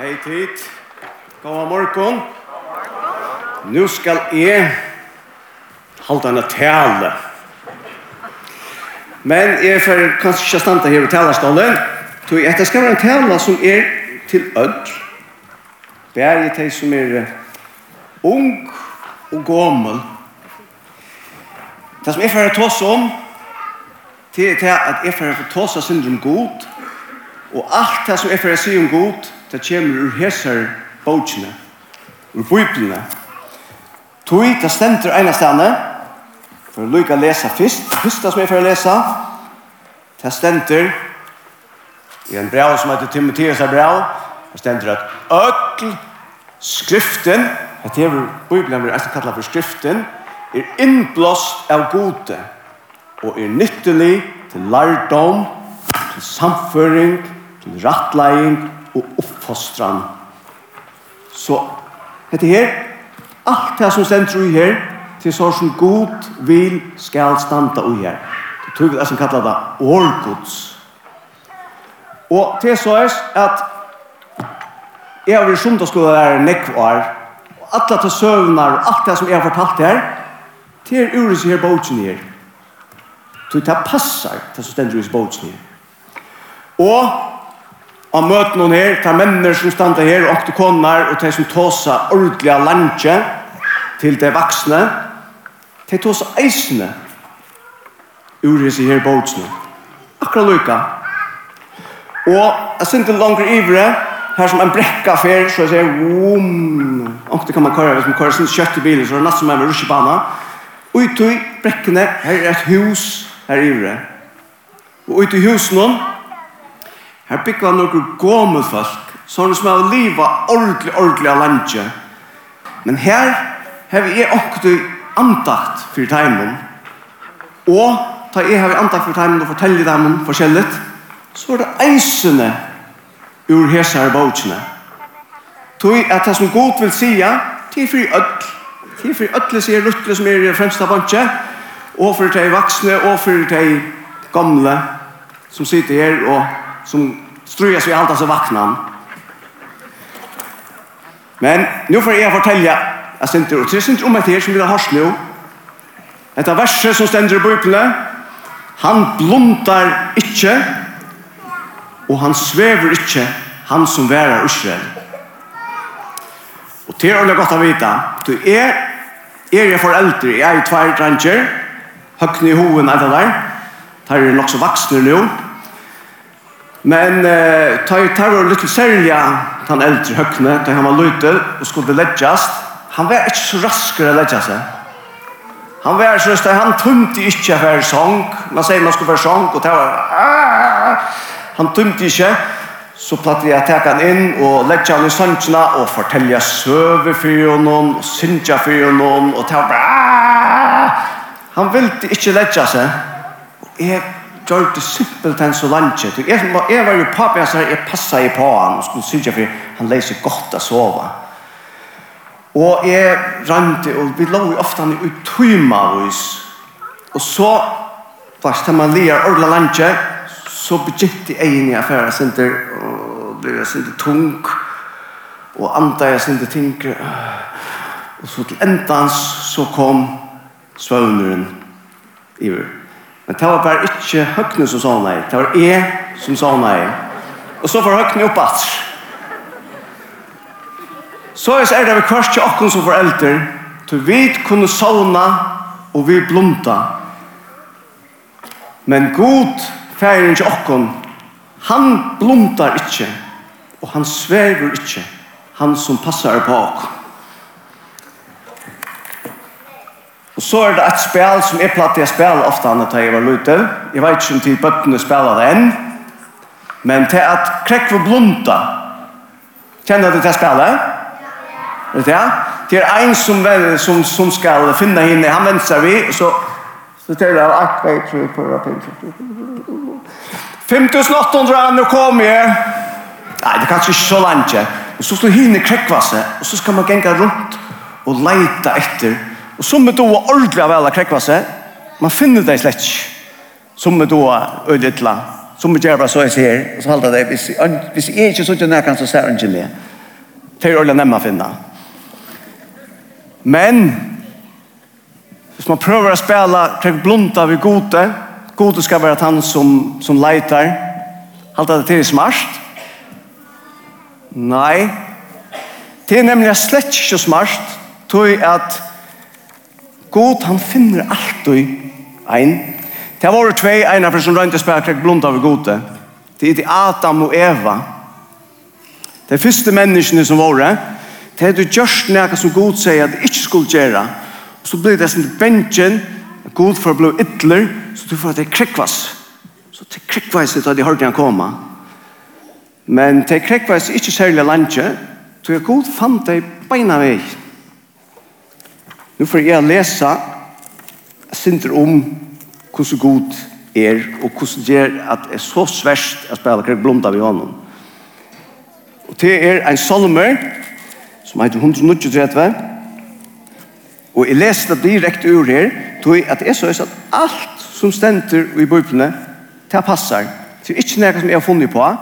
Hei tid. God morgon. Nu skal jeg halda en tale. Men jeg får kanskje ikke standa her i talerstolen. Så jeg, skal være en tale som er til ødd. Bære til som er ung og gammel. Det som jeg får ta oss om, det er at jeg får ta oss syndrom god. Og alt det som jeg får si om god, det kommer ur hesar bøkene, ur bøyblene. Tog, det stemter ene stedene, for Luka lesa først, første som jeg får lesa, det stendur, i en brev som heter Timotheus brev, det stenter at økl skriften, at det er Bibelen blir kallar kallet for skriften, er innblåst av gode, og er nyttelig til lærdom, til samføring, til rattlegging og oppfostran. Så dette her, alt det som stender i her, til så som god vil skal standa i her. Det tror vi det som kallar det årgods. Og til så er at jeg har vært sundagsskolen der nekvar, og alle til søvnar, og alt det som jeg har fortalt her, til er uris her bogen her. Så det passar til som stender i bogen her. Og Og møte noen her, ta menner som standa her, og til konar, og de som tåsa ordelig landje til de vaksne, de tåsa eisene ur hese her båtsene. Akkurat lykka. Og jeg synes det langer ivre, her som en brekka fer, så jeg sier, vum, og det kan man køre, hvis man køre sin kjøtt i bilen, så er det nesten som er med rutsjebana. Ut i brekkene, her er et hus, her ivre. Og ut i husen Her byggva noen gome folk, sånne som har livet ordentlig, ordentlig av landet. Men her har jeg også andakt for teimen, og da jeg har andakt for teimen og forteller dem forskjellig, så er det eisene ur hesar bautsene. Toi at det som god vil sia, til fri öll, til fri öll sier luttelig som er i fremsta bantje, og for de vaksne, og for de gamle, som sitter her og som strujas vi jag så vaknan. Men nu får jag fortälja jag syns och det är om et her som vi har hört nu Detta verset som stender i Bibeln han blundar inte och han svever inte han som værer Israel Och til å ordentligt gott å vite, du är er jeg foreldre, jeg er tvær dranger, høkne i hoven etter der, der er nok så vaksne nå, Men eh, ta ju terror lite särliga han äldre högne, ta han var lite og skulle ledges, Han var ikke så raskere å ledge seg. Han var så att han tömte inte för sång. Man sier man skulle för sång og det var... Han tömte ikke. Så platt vi att ta han inn og lägga han i sannsjene og fortelle søve for noen, og synge for noen, og det var... Han ville ikke lägga seg. Og jeg gjør det simpelt enn så landet. Jeg, jeg var jo pappa, jeg, sa, jeg passet i på han, og skulle synes jeg, for han leser godt å sove. Og jeg rante, og vi lå jo ofte han i utøyma hos. Og så, først da man lir ordla landet, så begynte jeg inn i affæra sinter, og ble jeg sinter tung, og andre jeg sinter tinker. Og så til endans så kom svøvneren i vørt Men det var bare ikke høgne som sa nei. Det var jeg som sa nei. Og så får høgne opp at. Så er det vi kvart til åkken som foreldre. Til vi kunne savne og vi blomta. Men god færen til åkken, han blomtar ikke. Og han svever ikke. Han som passer på åkken. Og så er det et spel som jeg platt jeg spiller ofte annet da jeg var lute. Jeg vet ikke om til bøttene spiller det enn. Men til at krekk for blunta. Kjenner du til spillet? Vet du ja? Det er en som, som, som skal finne henne, han venter seg vi, så så til det er alt jeg tror på rappen. 5800 er nå kom jeg. Nei, det er kanskje ikke så langt. Og så står henne krekkvasse. og så skal man genga rundt og leita etter Og som er då ordentlig av alle krekva seg, man finner det slett ikke. Som er då øylittla, som er djerva så jeg sier, og så halda det, hvis, hvis jeg ikke sitter nærkant, så ser han ikke med. Det er ordelig nemma finna. Men, hvis man prøver å spela trekk blunta vi gode, gode skal være han som, som leitar, halda det til smart. Nei, det er nemlig slett ikke smart, tog at God, han finner alt og ein. Det var tvei einar som røynte spærkrek blunda over gode. Det er Adam og Eva. De første menneskene som var det, det er du gjørst nekka som god sier at det ikke skulle gjøre. Og så blir det som bensjen, god for å bli ytler, så du får at det krekvas. Så det krekvas etter at de hørte han komme. Men det krekvas ikke særlig landje, så jeg god fant det beina vei. Nu får jeg lese synder om hvordan god er, og hvordan det er at det er så sverst å spille kring blunda ved honom. Og det er en salmer som heter 133, og jeg leser det direkte ur her, tog at det er så at alt som stender i bøyplene, det passer. Det er ikke noe som jeg har funnet på.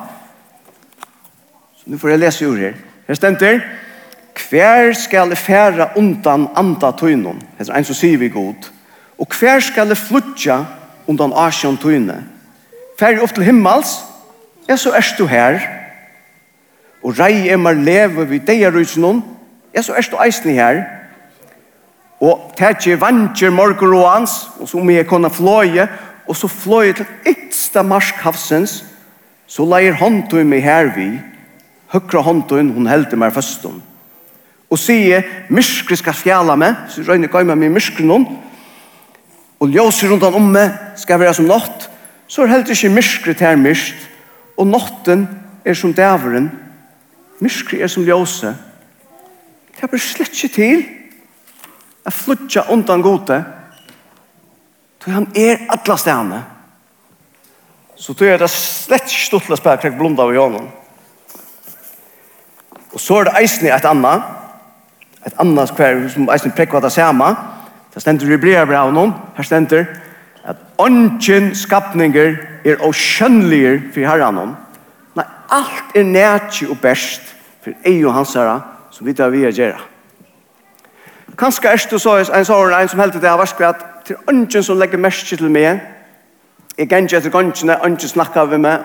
Så nu får jeg lese ur her. Her stender, Hver skal færa undan anda tøynum? Det er en som sier vi god. Og hver skal flutja undan asjon tøyne? Fær opp til himmels, ja, så erst du her. Og rei er mar leve vi deir rujtsen ja, så erst du eisni her. Og tætje vantjer morgur og hans, og så mye kona fløye, og så fløye til ytsta marskhavsens, så leir håndtøy meg her vi, høkra håndtøyen, hun heldte meg førstum og sier, myskri skal fjala meg, så røyne gøy meg med myskri noen, og ljøse rundt om meg skal være som natt, så er heller ikke myskri til myst, og natten er som dæveren, myskri er som ljøse. Det er slett ikke til å flytja undan gode, for han er alla stene. Så tror jeg det er slett ikke stått til å spørre blunda av i Og så er det eisen i et annet, et annars kvar som eisen prekva det samme. Det stender i brea av noen, her stender at ånden skapninger er og skjønnelige for herren. Nei, alt er nætje og best for ei og hans herre som vi tar vi å gjøre. Kanskje er det så en sånn en som heldig det har vært at til ånden som legger mest til meg, jeg gjenner etter ånden, ånden snakker vi med,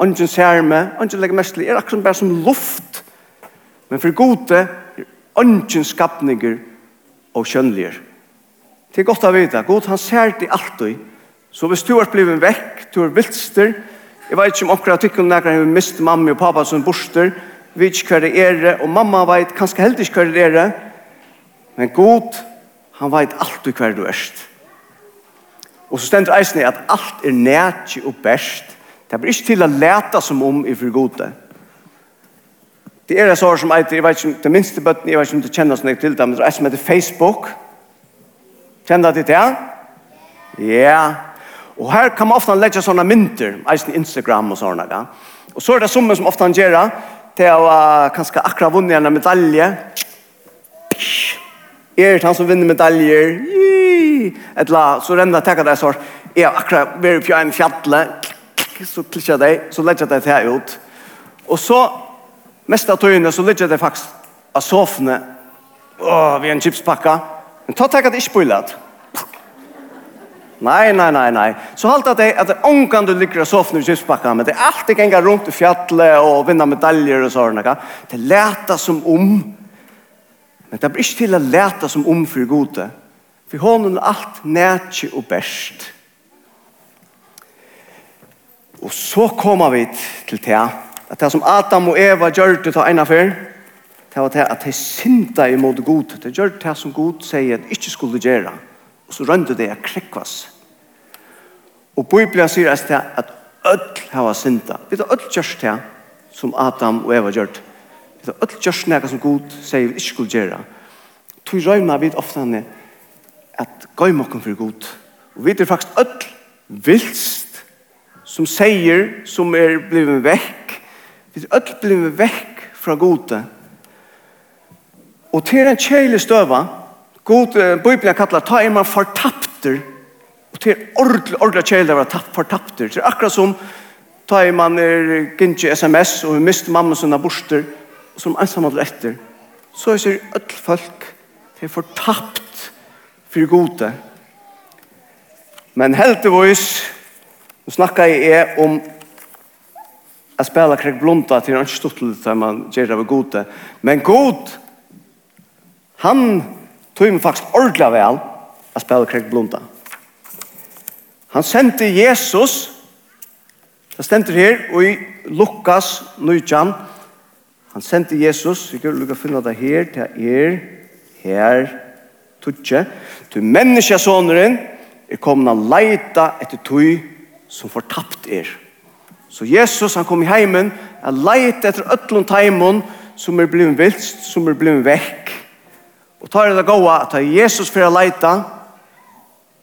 ånden ser meg, ånden legger mest til, er akkurat bare som luft. Men for gode er ønsken skapninger og kjønnelige. Det er godt å vite. God, han ser det alltid. Så hvis du har blivit vekk, du har vilster, jeg vet ikke om akkurat tykkene når jeg har mist mamma og pappa som borster, vi vet ikke hva det er, og mamma vet kanskje heldig ikke hva det er, men God, han vet alltid hva du er. Og så stender eisen i at alt er nært og best. Det blir ikke til å lete som om i for gode. Det er sår som eit, jeg vet ikke, det minste bøtten, jeg vet ikke om du kjenner sånn til det, men det er som heter Facebook. Kjenner du det? Ja. Og her kan man ofte legge sånne mynter, eisen Instagram og sånne. Ja. Og så er det summen som ofte han gjør det, til å uh, kanskje akkurat vunne en medalje. Er det han som vinner medaljer? Etla, så renner jeg takker deg sånn, jeg akkurat vil fjerne fjallet, så klikker jeg deg, så legger jeg deg til ut. Og så Mest av tøyene så ligger det faktisk av sofene oh, ved en chipspakka. Men ta takk at det ikke bøylet. Nei, nei, nei, nei. Så halt at det at det ångan du ligger av sofene ved chipspakka, men det er alltid genga rundt i fjallet og vinna medaljer og sånne. Det leta som om. Men det blir ikke til å leta som om for gode. For hånden er alt nætje og best. Og så kommer vi til det at det som Adam og Eva gjør det til ene før, det var det at de synda imot god. Det gjør det som god sier at de ikke skulle gjøre. Og så rønte det å krekvas. Og Bibelen sier at det at ødel hava synda. Vi tar ødel gjørst det som Adam og Eva gjør det. Det er ødel gjørst det som god sier at de ikke skulle gjøre. Tog røyma vidt ofte henne at gøy mokken for god. Og vi er faktisk ødel vilst som sier, som er blevet vekk, Vi er öll blivit vekk fra gode. Og til en kjelig støva, god Bibelen kallar, ta er man fortapter, og til ordentlig, ordentlig kjelig var fortapter. Det er akkurat som ta er man er gynnsi sms, og vi mister mamma sina borster, og som ensamhandler etter. Så er det öll folk, til er fortapt for gode. Men heldigvis, nå snakker jeg om Jeg spiller kring blunda til han stuttelig til man gjør av gode. Men god, han tog meg faktisk ordentlig vel jeg spiller kring blunda. Han sendte Jesus, det stender her, og i Lukas 9, han sendte Jesus, vi kan lukke finne det her, til er, her, tutje, til menneskesåneren, er kommet å leite etter tog som fortapt er. Er Så Jesus han kom i heimen, han leit etter ötlund teimun som er blivit vilst, som er blivit vekk. Og tar det gåa at Jesus fyrir a leita,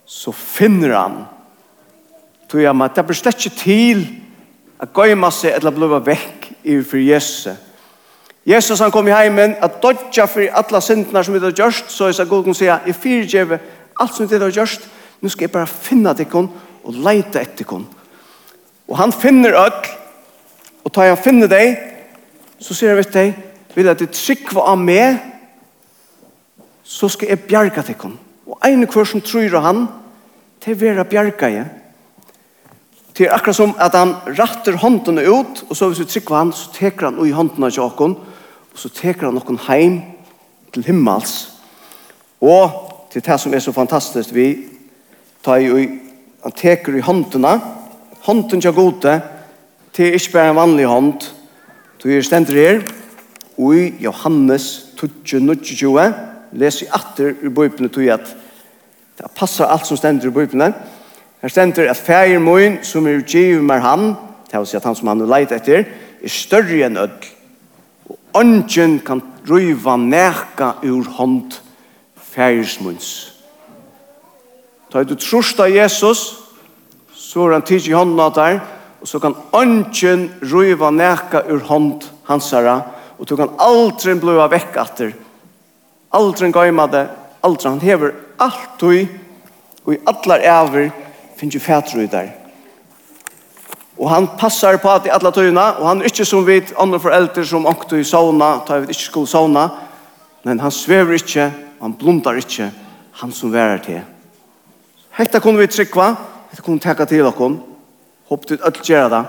så finner han tog jeg meg, det blir slett ikke til at gøyma seg eller bli vekk for Jesus. Jesus han kom i heimen at dodja for alla syndene som vi har gjørst, så er det god kan si, jeg fyrir alt som vi har gjørst, nå skal jeg bare finne til og leita etter henne Og han finner öll, og tar han finner deg, så sier han vet deg, vil at det trykva av meg, så skal jeg bjerga til henne. Og ene kvar som tror han, til vera bjerga jeg. Det er akkurat som at han ratter håndene ut, og så hvis vi trykva han, så teker han ui håndene til åkken, og så teker han noen heim til himmels. Og til det som er så fantastisk, vi tar jo i, han teker i håndene, hånden til gode, til er ikke bare en vanlig hånd. Du er stendt her, og i Johannes 20-20, leser jeg atter i bøypene til at det passer alt som stendt i bøypene. Her stendt at feir moin som er utgivet med han, det vil si at han som han er leit etter, er større enn ødel. Og ånden kan røyva neka ur hånd feirsmunns. Ta du trorsta Jesus, så er han tids i hånden av der, og så kan ønsken røyva neka ur hånd hansara, og du kan aldri bløa vekk atter, aldri gøyma det, aldri han hever alt ui, og i allar æver finnes jo fætru i der. Og han passar på at i alla tøyna, og han er ikke som vit andre foreldre som åkte i sauna, tar vi ikke skulle sauna, men han svever ikke, han blundar ikke, han som værer til. Hetta kunne vi trykva, vi kunne takke til dere. Håper du at gjør det.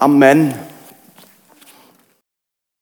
Amen.